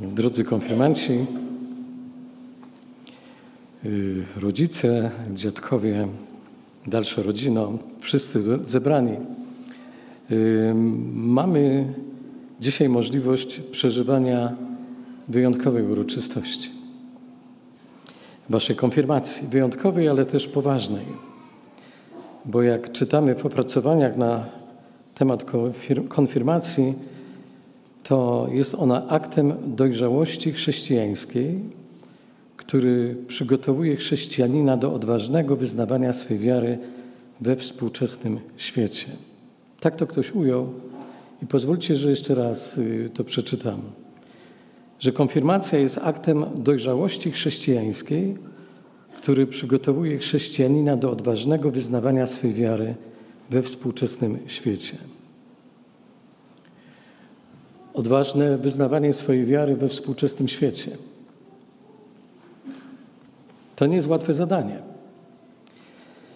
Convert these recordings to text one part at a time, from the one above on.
drodzy konfirmanci, y, rodzice, dziadkowie, dalsza rodzina, wszyscy zebrani. Y, mamy dzisiaj możliwość przeżywania wyjątkowej uroczystości. Waszej konfirmacji, wyjątkowej, ale też poważnej. Bo jak czytamy w opracowaniach na temat konfirmacji, to jest ona aktem dojrzałości chrześcijańskiej, który przygotowuje chrześcijanina do odważnego wyznawania swej wiary we współczesnym świecie. Tak to ktoś ujął i pozwólcie, że jeszcze raz y, to przeczytam. Że konfirmacja jest aktem dojrzałości chrześcijańskiej, który przygotowuje chrześcijanina do odważnego wyznawania swej wiary we współczesnym świecie. Odważne wyznawanie swojej wiary we współczesnym świecie. To nie jest łatwe zadanie.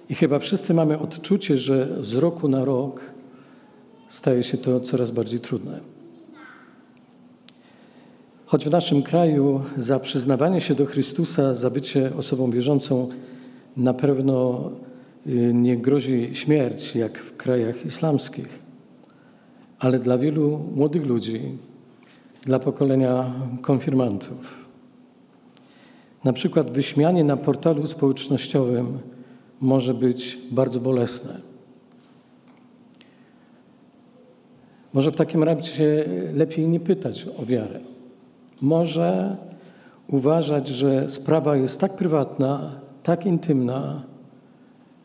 I chyba wszyscy mamy odczucie, że z roku na rok staje się to coraz bardziej trudne. Choć w naszym kraju za przyznawanie się do Chrystusa, za bycie osobą wierzącą na pewno y, nie grozi śmierć, jak w krajach islamskich, ale dla wielu młodych ludzi, dla pokolenia konfirmantów, na przykład wyśmianie na portalu społecznościowym może być bardzo bolesne. Może w takim razie lepiej nie pytać o wiarę. Może uważać, że sprawa jest tak prywatna, tak intymna,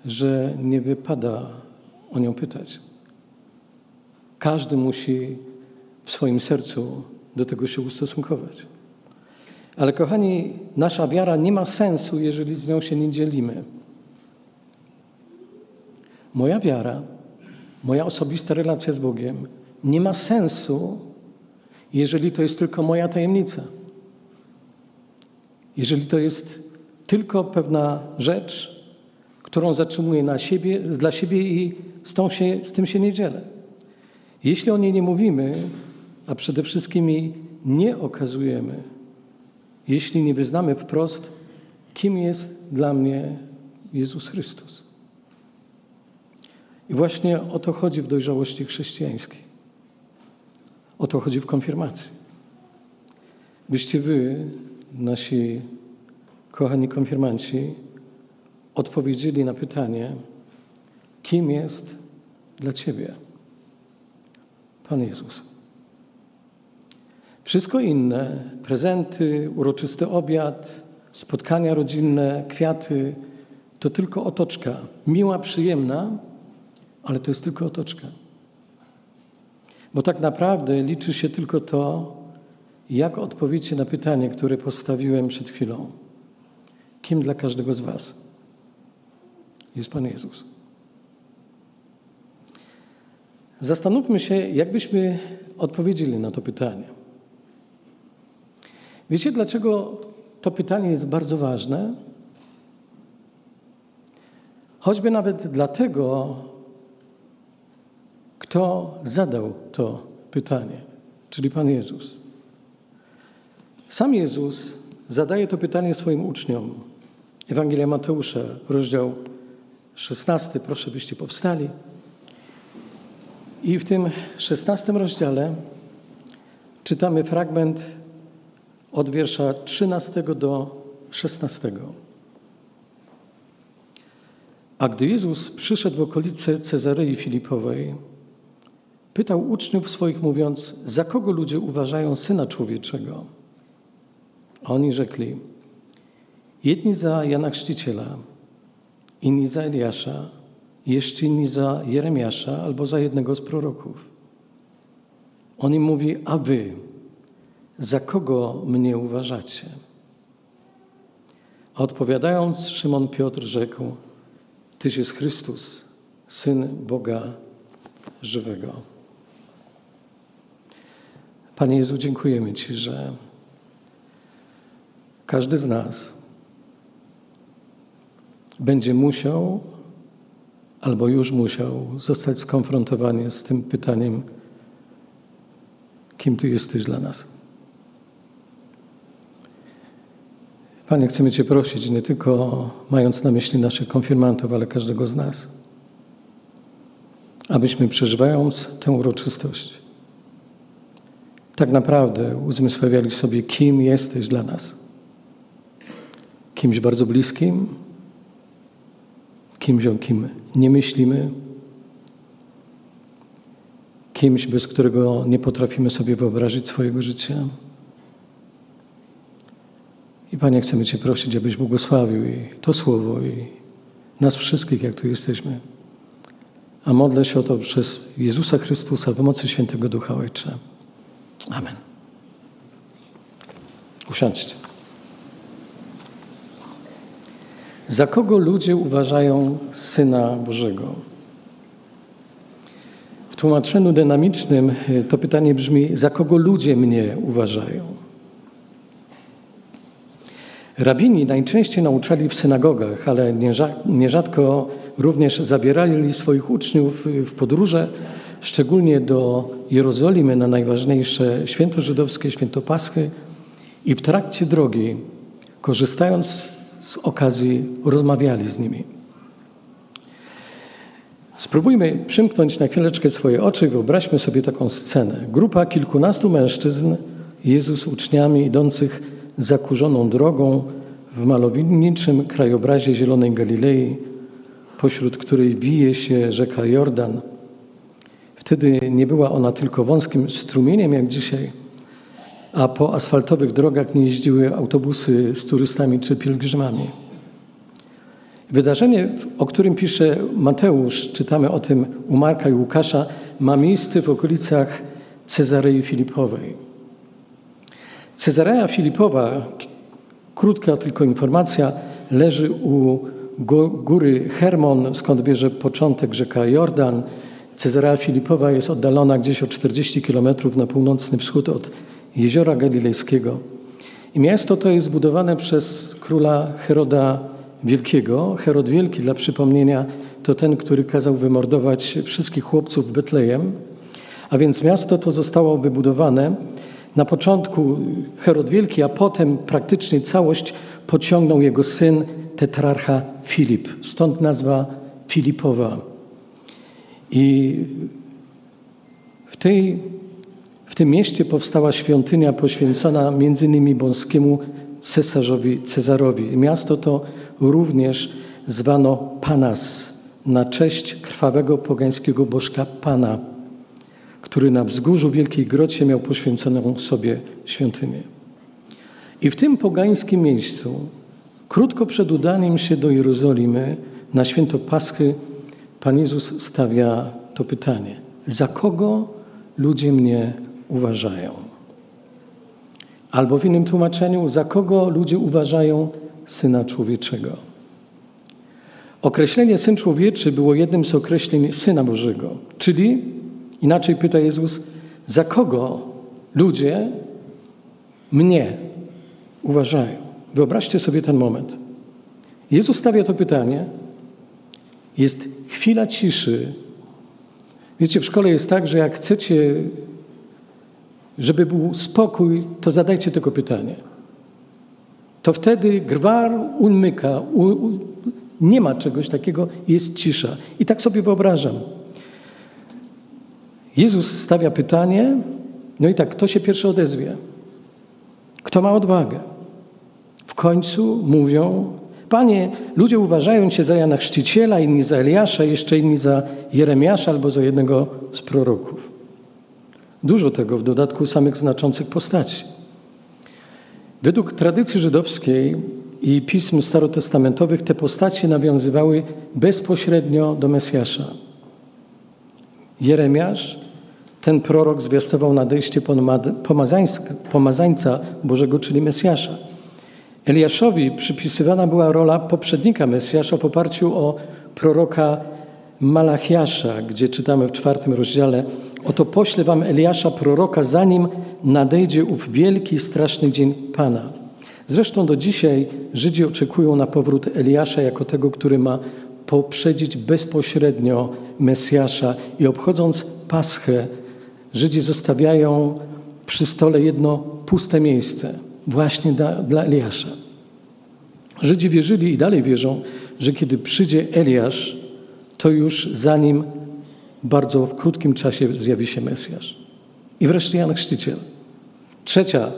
że nie wypada o nią pytać. Każdy musi w swoim sercu do tego się ustosunkować. Ale kochani, nasza wiara nie ma sensu, jeżeli z nią się nie dzielimy. Moja wiara, moja osobista relacja z Bogiem nie ma sensu, jeżeli to jest tylko moja tajemnica. Jeżeli to jest tylko pewna rzecz, którą zatrzymuję na siebie, dla siebie i z, się, z tym się nie dzielę. Jeśli o niej nie mówimy, a przede wszystkim jej nie okazujemy, jeśli nie wyznamy wprost, kim jest dla mnie Jezus Chrystus. I właśnie o to chodzi w dojrzałości chrześcijańskiej. O to chodzi w konfirmacji. Byście wy, nasi kochani konfirmanci, odpowiedzieli na pytanie, kim jest dla Ciebie Pan Jezus. Wszystko inne, prezenty, uroczysty obiad, spotkania rodzinne, kwiaty, to tylko otoczka. Miła, przyjemna, ale to jest tylko otoczka. Bo tak naprawdę liczy się tylko to, jak odpowiecie na pytanie, które postawiłem przed chwilą. Kim dla każdego z Was jest Pan Jezus? Zastanówmy się, jakbyśmy odpowiedzieli na to pytanie. Wiecie, dlaczego to pytanie jest bardzo ważne? Choćby nawet dlatego, kto zadał to pytanie, czyli Pan Jezus. Sam Jezus zadaje to pytanie swoim uczniom. Ewangelia Mateusza, rozdział 16, proszę byście powstali. I w tym 16 rozdziale czytamy fragment od wiersza 13 do 16. A gdy Jezus przyszedł w okolice Cezarei Filipowej, pytał uczniów swoich, mówiąc: Za kogo ludzie uważają syna człowieczego? A oni rzekli: Jedni za Jana Chrzciciela, inni za Eliasza, jeszcze inni za Jeremiasza albo za jednego z proroków. On im mówi: A wy, za kogo mnie uważacie? A odpowiadając, Szymon Piotr rzekł: Tyś jest Chrystus, syn Boga żywego. Panie Jezu, dziękujemy Ci, że każdy z nas będzie musiał albo już musiał zostać skonfrontowany z tym pytaniem, kim Ty jesteś dla nas. Panie, chcemy Cię prosić, nie tylko mając na myśli naszych konfirmantów, ale każdego z nas, abyśmy przeżywając tę uroczystość, tak naprawdę uzmysławiali sobie, kim jesteś dla nas. Kimś bardzo bliskim, kimś, o kim nie myślimy, kimś, bez którego nie potrafimy sobie wyobrazić swojego życia. I Panie, chcemy Cię prosić, abyś błogosławił i to słowo i nas wszystkich, jak tu jesteśmy. A modlę się o to przez Jezusa Chrystusa w mocy Świętego Ducha Ojcze. Amen. Usiądźcie. Za kogo ludzie uważają Syna Bożego? W tłumaczeniu dynamicznym y, to pytanie brzmi: Za kogo ludzie mnie uważają? Rabini najczęściej nauczali w synagogach, ale nierzadko również zabierali swoich uczniów w podróże, szczególnie do Jerozolimy na najważniejsze święto żydowskie, święto Paschy i w trakcie drogi, korzystając z okazji, rozmawiali z nimi. Spróbujmy przymknąć na chwileczkę swoje oczy i wyobraźmy sobie taką scenę. Grupa kilkunastu mężczyzn, Jezus uczniami idących zakurzoną drogą w malowniczym krajobrazie Zielonej Galilei, pośród której wije się rzeka Jordan. Wtedy nie była ona tylko wąskim strumieniem jak dzisiaj, a po asfaltowych drogach nie jeździły autobusy z turystami czy pielgrzymami. Wydarzenie, o którym pisze Mateusz, czytamy o tym u Marka i Łukasza, ma miejsce w okolicach Cezarei Filipowej. Cezarea Filipowa, krótka tylko informacja, leży u góry Hermon, skąd bierze początek rzeka Jordan. Cezarea Filipowa jest oddalona gdzieś o 40 kilometrów na północny wschód od jeziora galilejskiego. I miasto to jest zbudowane przez króla Heroda Wielkiego. Herod Wielki, dla przypomnienia, to ten, który kazał wymordować wszystkich chłopców w Betlejem. A więc miasto to zostało wybudowane na początku Herod Wielki, a potem praktycznie całość pociągnął jego syn, tetrarcha Filip. Stąd nazwa Filipowa. I w, tej, tym mieście powstała świątynia poświęcona m.in. boskiemu cesarzowi Cezarowi. Miasto to również zwano Panas na cześć krwawego pogańskiego bożka Pana który na wzgórzu Wielkiej Grocie miał poświęconą sobie świątynię. I w tym pogańskim miejscu, krótko przed udaniem się do Jerozolimy na święto Paschy, Pan Jezus stawia to pytanie: Za kogo ludzie mnie uważają? Albo w innym tłumaczeniu, za kogo ludzie uważają Syna Człowieczego? Określenie Syn Człowieczy było jednym z określeń Syna Bożego, czyli Inaczej pyta Jezus, za kogo ludzie mnie uważają? Wyobraźcie sobie ten moment. Jezus stawia to pytanie. Jest chwila ciszy. Wiecie, w szkole jest tak, że jak chcecie, żeby był spokój, to zadajcie tego pytanie. To wtedy gwar umyka, u, u, nie ma czegoś takiego, jest cisza. I tak sobie wyobrażam. Jezus stawia pytanie, no i tak, kto się pierwszy odezwie? Kto ma odwagę? W końcu mówią, Panie, ludzie uważają Cię za Jana Chrzciciela, inni za Eliasza, jeszcze inni za Jeremiasza albo za jednego z proroków. Dużo tego w dodatku samych znaczących postaci. Według tradycji żydowskiej i pism starotestamentowych te postacie nawiązywały bezpośrednio do Mesjasza. Jeremiasz, ten prorok zwiastował nadejście pomazańca Bożego, czyli Mesjasza. Eliaszowi przypisywana była rola poprzednika Mesjasza w oparciu o proroka Malachiasza, gdzie czytamy w czwartym rozdziale Oto poślę wam Eliasza proroka, zanim nadejdzie ów wielki, straszny dzień Pana. Zresztą do dzisiaj Żydzi oczekują na powrót Eliasza jako tego, który ma poprzedzić bezpośrednio Mesjasza i obchodząc Paschę, Żydzi zostawiają przy stole jedno puste miejsce, właśnie dla, dla Eliasza. Żydzi wierzyli i dalej wierzą, że kiedy przyjdzie Eliasz, to już za nim bardzo w krótkim czasie zjawi się Mesjasz. I wreszcie Jan Chrzciciel. Trzecia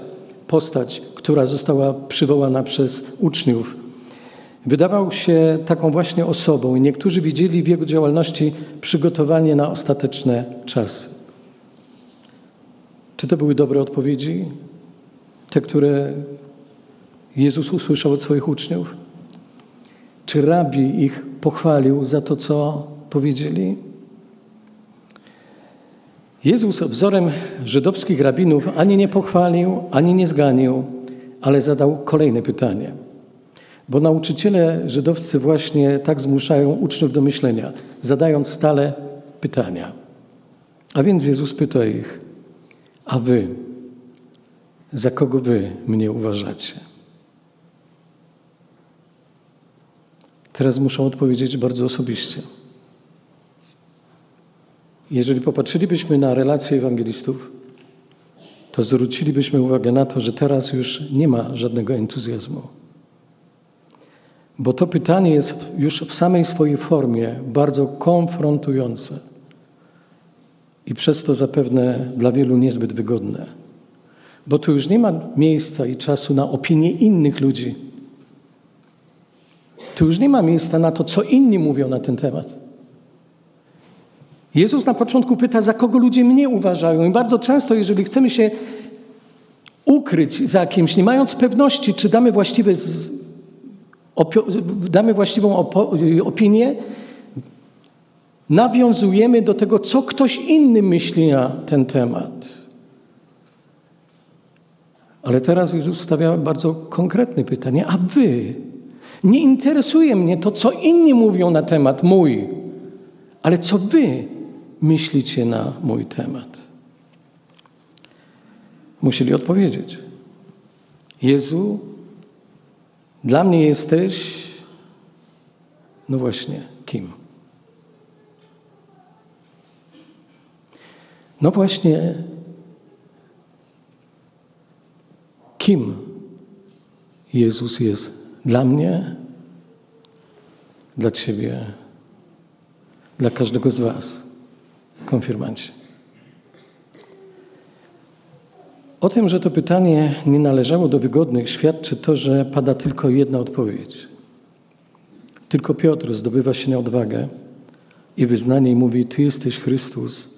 postać, która została przywołana przez uczniów. Wydawał się taką właśnie osobą i niektórzy widzieli w jego działalności przygotowanie na ostateczne czasy. Czy to były dobre odpowiedzi? Te, które Jezus usłyszał od swoich uczniów? Czy rabi ich pochwalił za to, co powiedzieli? Jezus wzorem żydowskich rabinów ani nie pochwalił, ani nie zganił, ale zadał kolejne pytanie. Bo nauczyciele żydowscy właśnie tak zmuszają uczniów do myślenia, zadając stale pytania. A więc Jezus pyta ich, a wy, za kogo wy mnie uważacie? Teraz muszą odpowiedzieć bardzo osobiście. Jeżeli popatrzylibyśmy na relacje ewangelistów, to zwrócilibyśmy uwagę na to, że teraz już nie ma żadnego entuzjazmu. Bo to pytanie jest już w samej swojej formie bardzo konfrontujące i przez to zapewne dla wielu niezbyt wygodne. Bo tu już nie ma miejsca i czasu na opinie innych ludzi. Tu już nie ma miejsca na to, co inni mówią na ten temat. Jezus na początku pyta, za kogo ludzie mnie uważają. I bardzo często, jeżeli chcemy się ukryć za kimś, nie mając pewności, czy damy, właściwe z, damy właściwą opinię, nawiązujemy do tego, co ktoś inny myśli na ten temat. Ale teraz Jezus stawia bardzo konkretne pytanie: A wy? Nie interesuje mnie to, co inni mówią na temat mój, ale co wy myślicie na mój temat? Musieli odpowiedzieć. Jezu, dla mnie jesteś, no właśnie, kim? No właśnie, kim Jezus jest dla mnie, dla Ciebie, dla każdego z Was konfirmanci. O tym, że to pytanie nie należało do wygodnych, świadczy to, że pada tylko jedna odpowiedź. Tylko Piotr zdobywa się na odwagę i wyznanie i mówi: Ty jesteś Chrystus,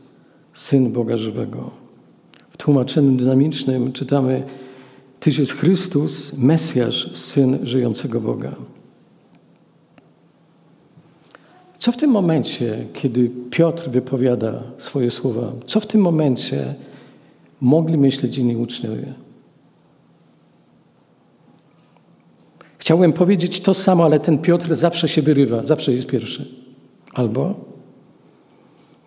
Syn Boga żywego. W tłumaczeniu dynamicznym czytamy: Tyś jest Chrystus, Mesjasz, Syn żyjącego Boga. Co w tym momencie, kiedy Piotr wypowiada swoje słowa, co w tym momencie mogli myśleć inni uczniowie? Chciałem powiedzieć to samo, ale ten Piotr zawsze się wyrywa, zawsze jest pierwszy. Albo,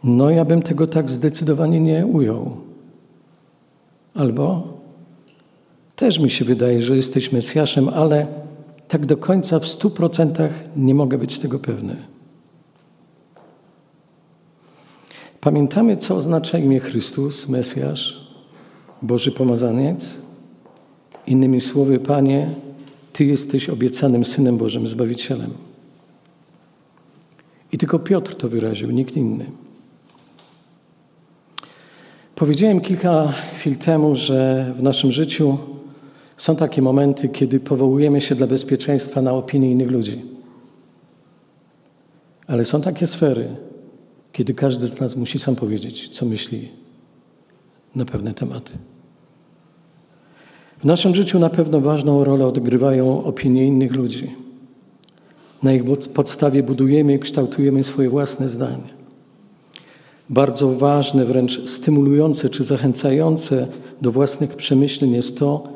no ja bym tego tak zdecydowanie nie ujął. Albo, też mi się wydaje, że jesteś Mesjaszem, ale tak do końca w stu procentach nie mogę być tego pewny. Pamiętamy, co oznacza imię Chrystus, Mesjasz, Boży Pomazaniec? Innymi słowy, Panie, Ty jesteś obiecanym Synem Bożym, Zbawicielem. I tylko Piotr to wyraził, nikt inny. Powiedziałem kilka chwil temu, że w naszym życiu są takie momenty, kiedy powołujemy się dla bezpieczeństwa na opinię innych ludzi. Ale są takie sfery, kiedy każdy z nas musi sam powiedzieć, co myśli na pewne tematy. W naszym życiu na pewno ważną rolę odgrywają opinie innych ludzi. Na ich podstawie budujemy i kształtujemy swoje własne zdanie. Bardzo ważne, wręcz stymulujące czy zachęcające do własnych przemyśleń jest to,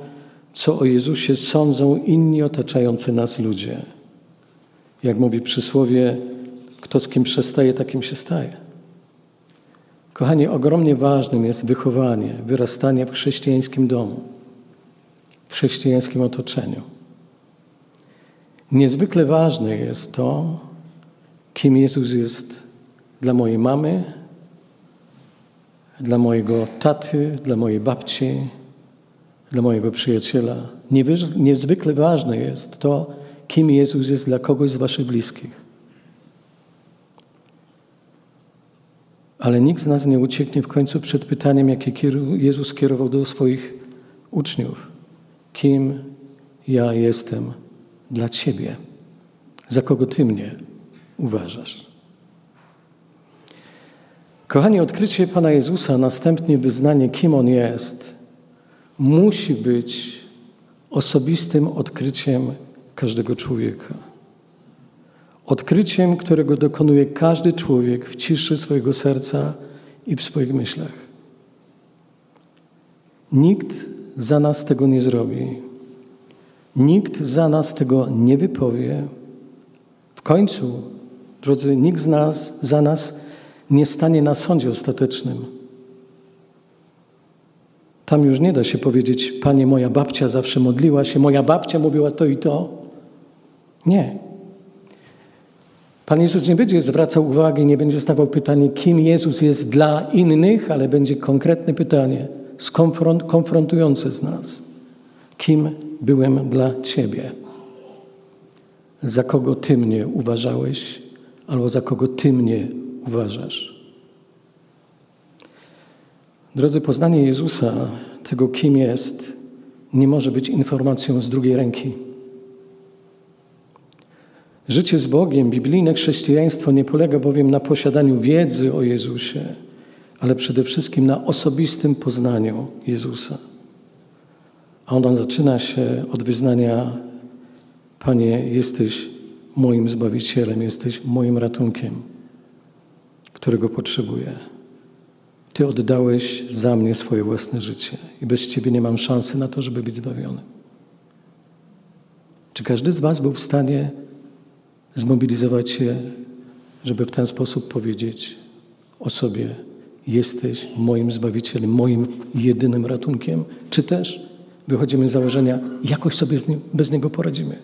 co o Jezusie sądzą inni otaczający nas ludzie. Jak mówi przysłowie, kto z kim przestaje, takim się staje. Kochanie, ogromnie ważnym jest wychowanie, wyrastanie w chrześcijańskim domu, w chrześcijańskim otoczeniu. Niezwykle ważne jest to, kim Jezus jest dla mojej mamy, dla mojego taty, dla mojej babci, dla mojego przyjaciela. Niezwykle ważne jest to, kim Jezus jest dla kogoś z Waszych bliskich. Ale nikt z nas nie ucieknie w końcu przed pytaniem, jakie Jezus kierował do swoich uczniów. Kim ja jestem dla Ciebie? Za kogo Ty mnie uważasz? Kochani, odkrycie Pana Jezusa, następnie wyznanie, kim On jest, musi być osobistym odkryciem każdego człowieka. Odkryciem, którego dokonuje każdy człowiek w ciszy swojego serca i w swoich myślach. Nikt za nas tego nie zrobi. Nikt za nas tego nie wypowie. W końcu, drodzy, nikt z nas za nas nie stanie na sądzie ostatecznym. Tam już nie da się powiedzieć, Panie, moja babcia zawsze modliła się, moja babcia mówiła to i to. Nie. Pan Jezus nie będzie zwracał uwagi, nie będzie stawał pytanie, kim Jezus jest dla innych, ale będzie konkretne pytanie, konfrontujące z nas. Kim byłem dla Ciebie? Za kogo Ty mnie uważałeś, albo za kogo Ty mnie uważasz? Drodzy, poznanie Jezusa, tego kim jest, nie może być informacją z drugiej ręki. Życie z Bogiem, biblijne chrześcijaństwo nie polega bowiem na posiadaniu wiedzy o Jezusie, ale przede wszystkim na osobistym poznaniu Jezusa. A ona zaczyna się od wyznania: Panie, jesteś moim zbawicielem, jesteś moim ratunkiem, którego potrzebuję. Ty oddałeś za mnie swoje własne życie i bez Ciebie nie mam szansy na to, żeby być zbawiony. Czy każdy z Was był w stanie zmobilizować się, żeby w ten sposób powiedzieć o sobie: Jesteś moim zbawicielem, moim jedynym ratunkiem? Czy też wychodzimy z założenia, jakoś sobie nim, bez niego poradzimy?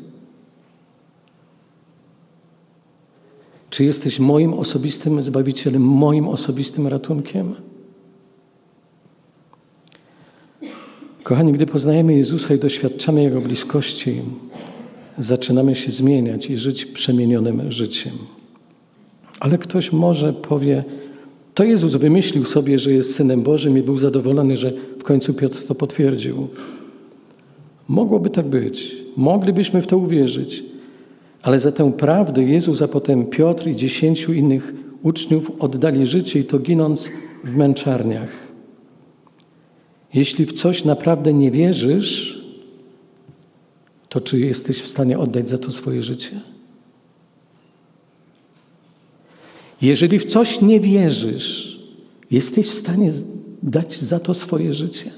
Czy jesteś moim osobistym zbawicielem, moim osobistym ratunkiem? Kochani, gdy poznajemy Jezusa i doświadczamy Jego bliskości, zaczynamy się zmieniać i żyć przemienionym życiem. Ale ktoś może powie, to Jezus wymyślił sobie, że jest Synem Bożym i był zadowolony, że w końcu Piotr to potwierdził. Mogłoby tak być, moglibyśmy w to uwierzyć, ale za tę prawdę Jezus, a potem Piotr i dziesięciu innych uczniów oddali życie i to ginąc w męczarniach. Jeśli w coś naprawdę nie wierzysz, to czy jesteś w stanie oddać za to swoje życie? Jeżeli w coś nie wierzysz, jesteś w stanie dać za to swoje życie?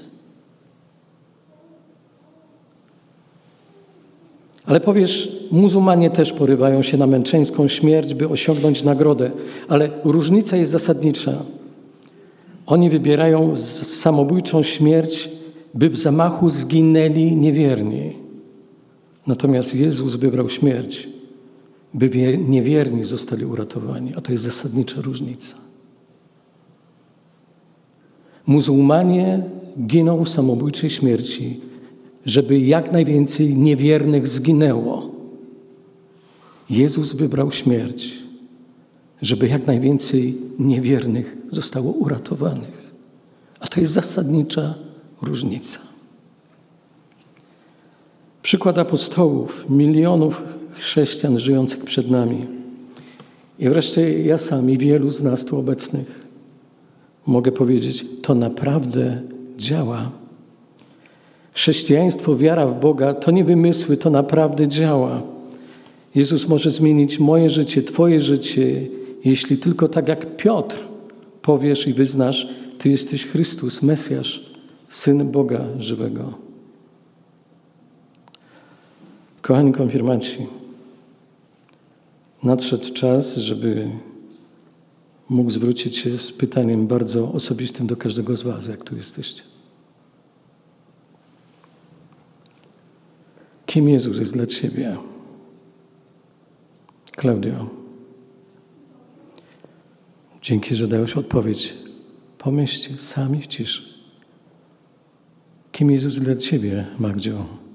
Ale powiesz, muzułmanie też porywają się na męczeńską śmierć, by osiągnąć nagrodę, ale różnica jest zasadnicza. Oni wybierają samobójczą śmierć, by w zamachu zginęli niewierni. Natomiast Jezus wybrał śmierć, by niewierni zostali uratowani, a to jest zasadnicza różnica. Muzułmanie giną samobójczej śmierci, żeby jak najwięcej niewiernych zginęło. Jezus wybrał śmierć, żeby jak najwięcej niewiernych zostało uratowanych. A to jest zasadnicza różnica. Przykład apostołów, milionów chrześcijan żyjących przed nami. I wreszcie ja sam i wielu z nas tu obecnych mogę powiedzieć, to naprawdę działa. Chrześcijaństwo, wiara w Boga to nie wymysły, to naprawdę działa. Jezus może zmienić moje życie, Twoje życie, jeśli tylko tak jak Piotr powiesz i wyznasz, Ty jesteś Chrystus, Mesjasz, Syn Boga żywego. Kochani konfirmaci, nadszedł czas, żeby mógł zwrócić się z pytaniem bardzo osobistym do każdego z Was, jak tu jesteście. Kim Jezus jest dla Ciebie? Klaudio. Dzięki, że dałeś odpowiedź. Pomyślcie sami w ciszy. Kim Jezus dla Ciebie, Magdzio?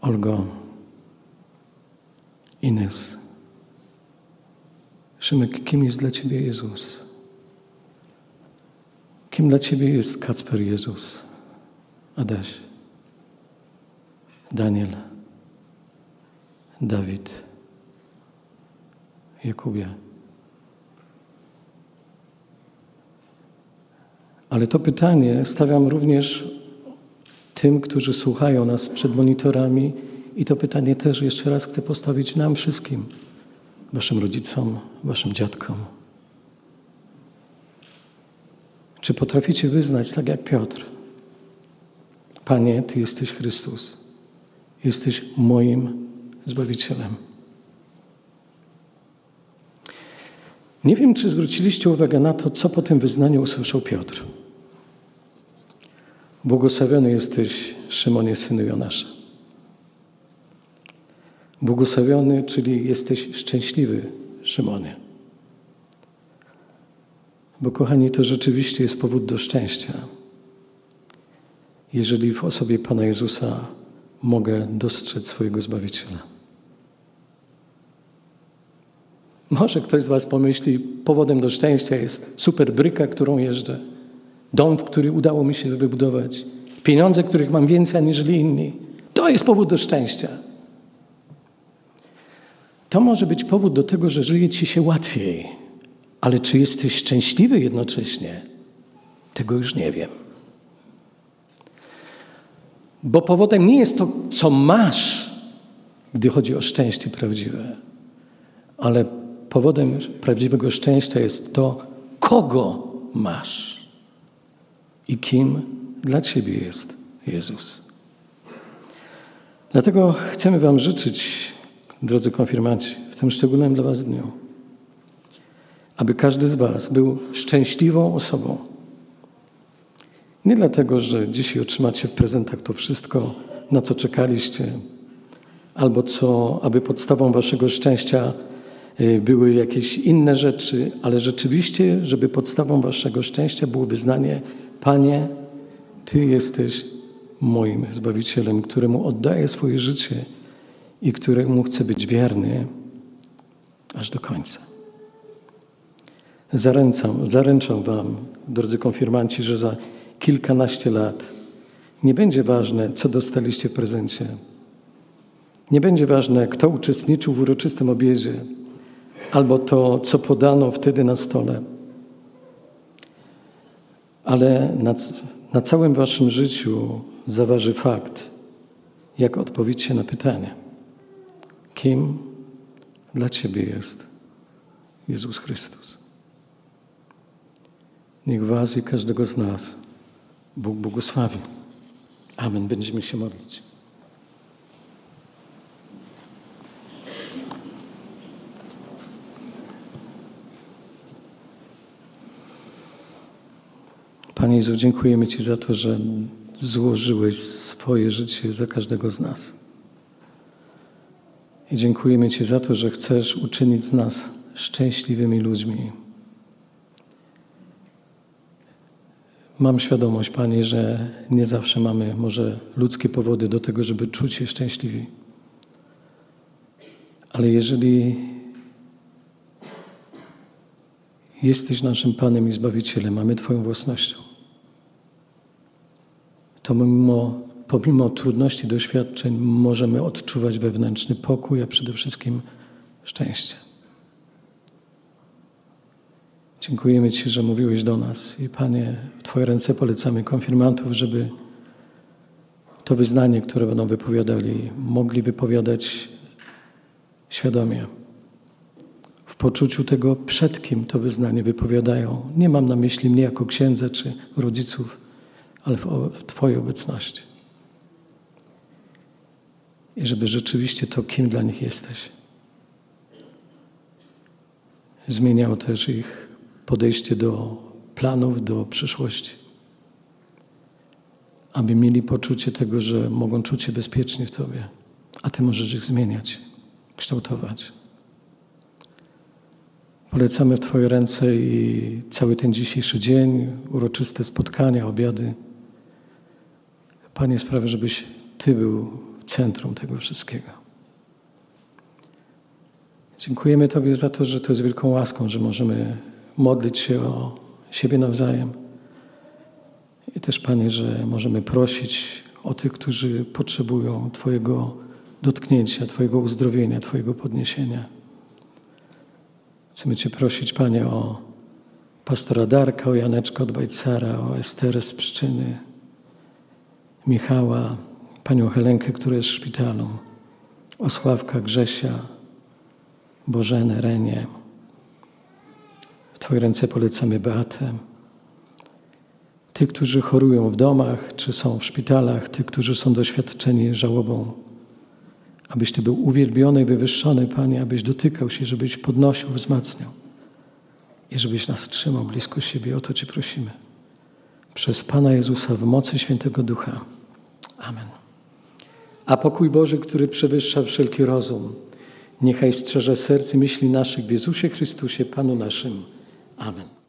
Olgo, Ines, Szymek, kim jest dla Ciebie Jezus? Kim dla Ciebie jest Kacper Jezus? Adaś, Daniel, Dawid, Jakubie. Ale to pytanie stawiam również tym, którzy słuchają nas przed monitorami, i to pytanie też jeszcze raz chcę postawić nam wszystkim, Waszym rodzicom, Waszym dziadkom. Czy potraficie wyznać, tak jak Piotr, Panie, Ty jesteś Chrystus, jesteś moim Zbawicielem? Nie wiem, czy zwróciliście uwagę na to, co po tym wyznaniu usłyszał Piotr. Błogosławiony jesteś, Szymonie, synu Jonasza. Błogosławiony, czyli jesteś szczęśliwy, Szymonie. Bo, kochani, to rzeczywiście jest powód do szczęścia. Jeżeli w osobie Pana Jezusa mogę dostrzec swojego Zbawiciela. Może ktoś z Was pomyśli, powodem do szczęścia jest super bryka, którą jeżdżę, dom, w który udało mi się wybudować, pieniądze, których mam więcej aniżeli inni. To jest powód do szczęścia. To może być powód do tego, że żyje Ci się łatwiej, ale czy jesteś szczęśliwy jednocześnie? Tego już nie wiem. Bo powodem nie jest to, co masz, gdy chodzi o szczęście prawdziwe, ale powodem prawdziwego szczęścia jest to, kogo masz i kim dla Ciebie jest Jezus. Dlatego chcemy Wam życzyć, drodzy konfirmaci, w tym szczególnym dla Was dniu, aby każdy z Was był szczęśliwą osobą. Nie dlatego, że dzisiaj otrzymacie w prezentach to wszystko, na co czekaliście, albo co, aby podstawą Waszego szczęścia y, były jakieś inne rzeczy, ale rzeczywiście, żeby podstawą Waszego szczęścia było wyznanie: Panie, Ty jesteś moim Zbawicielem, któremu oddaję swoje życie i któremu chcę być wierny aż do końca. Zaręczam, zaręczam Wam, drodzy konfirmanci, że za kilkanaście lat nie będzie ważne, co dostaliście w prezencie. Nie będzie ważne, kto uczestniczył w uroczystym obiedzie, albo to, co podano wtedy na stole. Ale na, na całym Waszym życiu zaważy fakt, jak odpowiedzicie na pytanie: kim dla Ciebie jest Jezus Chrystus? Niech Was i każdego z nas Bóg błogosławi. Amen. Będziemy się modlić. Panie Jezu, dziękujemy Ci za to, że złożyłeś swoje życie za każdego z nas. I dziękujemy Ci za to, że chcesz uczynić z nas szczęśliwymi ludźmi. Mam świadomość, Panie, że nie zawsze mamy może ludzkie powody do tego, żeby czuć się szczęśliwi. Ale jeżeli jesteś naszym Panem i Zbawicielem, mamy Twoją własnością, to mimo, pomimo trudności doświadczeń możemy odczuwać wewnętrzny pokój, a przede wszystkim szczęście. Dziękujemy Ci, że mówiłeś do nas i Panie, w Twoje ręce polecamy konfirmantów, żeby to wyznanie, które będą wypowiadali, mogli wypowiadać świadomie. W poczuciu tego, przed kim to wyznanie wypowiadają. Nie mam na myśli mnie jako księdza czy rodziców, ale w Twojej obecności. I żeby rzeczywiście to, kim dla nich jesteś, zmieniało też ich podejście do planów, do przyszłości. Aby mieli poczucie tego, że mogą czuć się bezpiecznie w Tobie, a Ty możesz ich zmieniać, kształtować. Polecamy w Twoje ręce i cały ten dzisiejszy dzień, uroczyste spotkania, obiady. Panie, sprawię, żebyś Ty był w centrum tego wszystkiego. Dziękujemy Tobie za to, że to jest wielką łaską, że możemy modlić się o siebie nawzajem. I też, Panie, że możemy prosić o tych, którzy potrzebują Twojego dotknięcia, Twojego uzdrowienia, Twojego podniesienia. Chcemy Cię prosić, Panie, o pastora Darka, o Janeczka od Bajcara, o Esterę z Pszczyny, Michała, Panią Helenkę, która jest w szpitalu, o Sławka, Grzesia, Bożenę, Renię. W Twoje ręce polecamy Beatę. Tych, którzy chorują w domach, czy są w szpitalach, tych, którzy są doświadczeni żałobą. Abyś Ty był uwielbiony i wywyższony, Panie, abyś dotykał się, żebyś podnosił, wzmacniał i żebyś nas trzymał blisko siebie. O to Cię prosimy. Przez Pana Jezusa w mocy Świętego Ducha. Amen. A pokój Boży, który przewyższa wszelki rozum, niechaj strzeże serc i myśli naszych w Jezusie Chrystusie, Panu naszym. Amen.